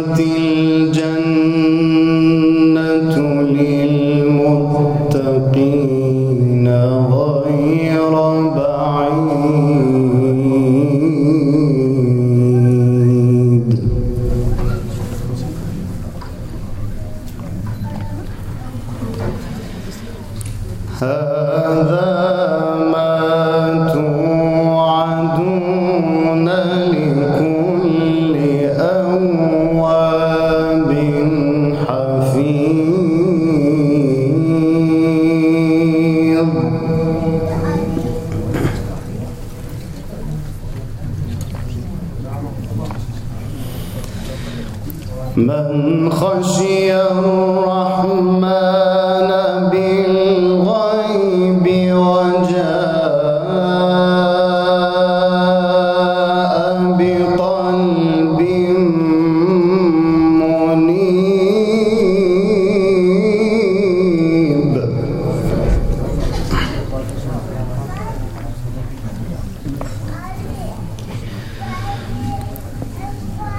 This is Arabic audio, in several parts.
الجنة للمتقين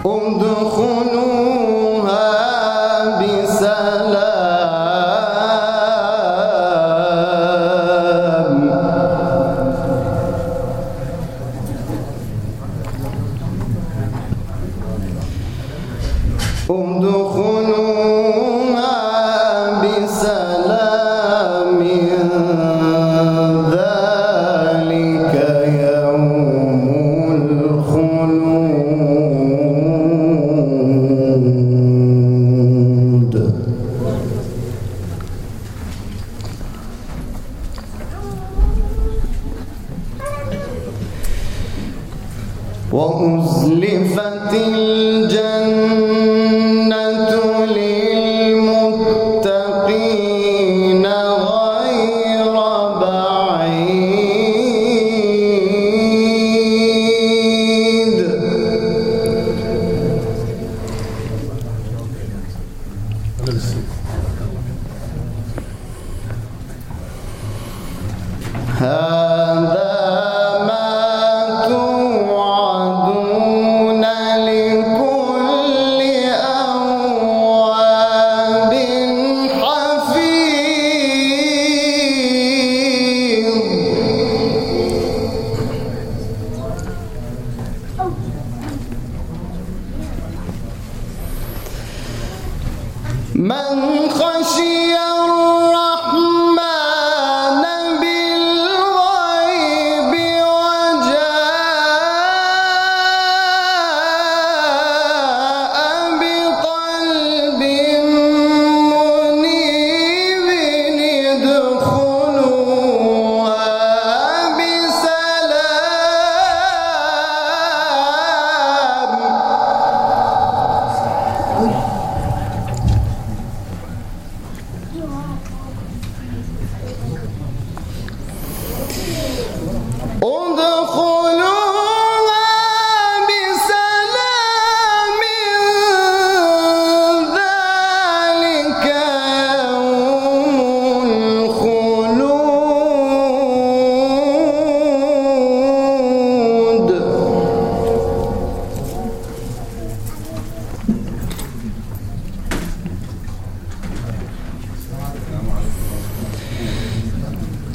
ادخلوها بسلام. ادخلوها وأزلفت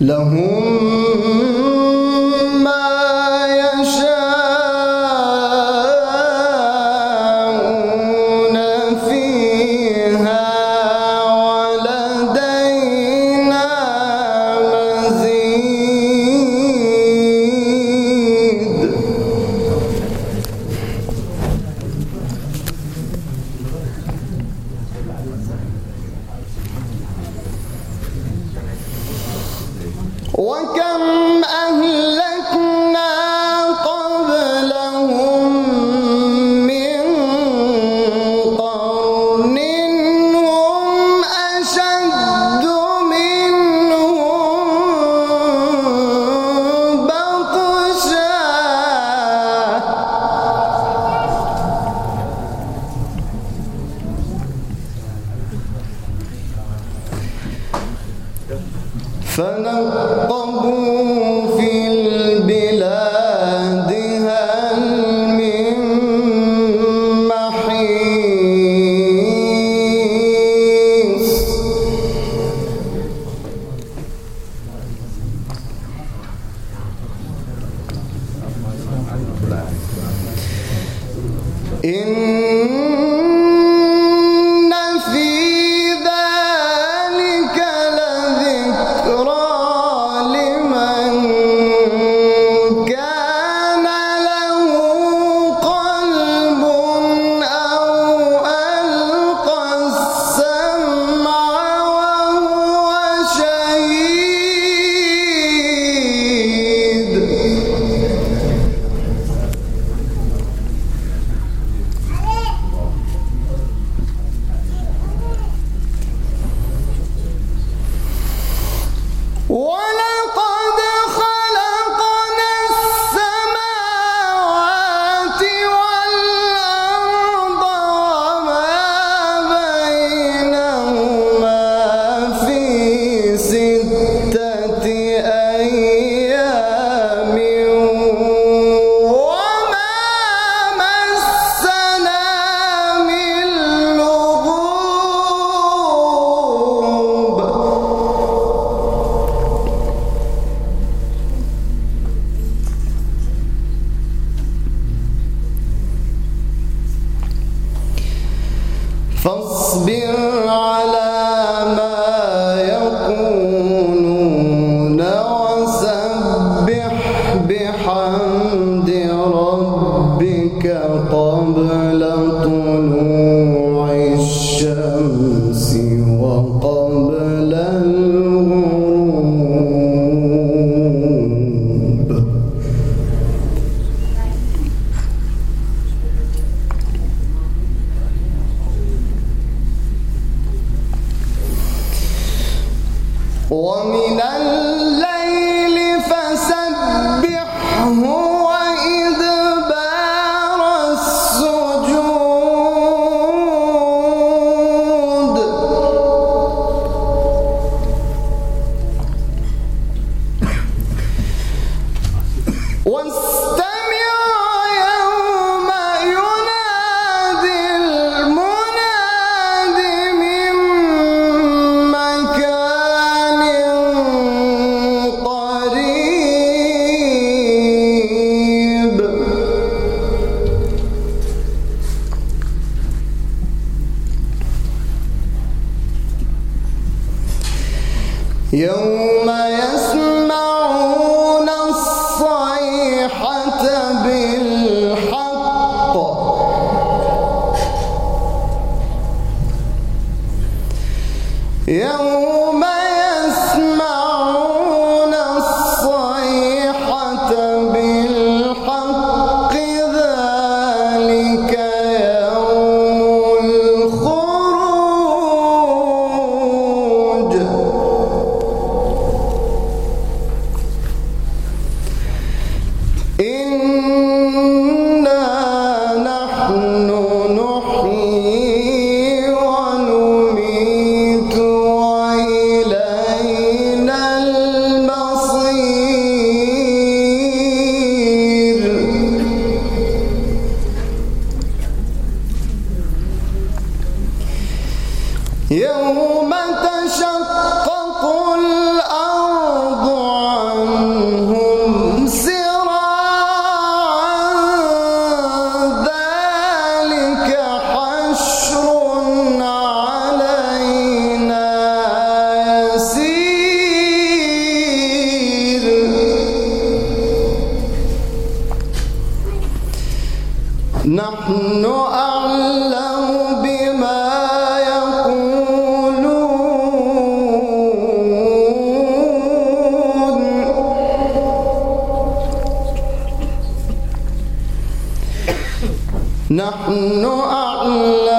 لهم ومن الليل É um نحن أعلم.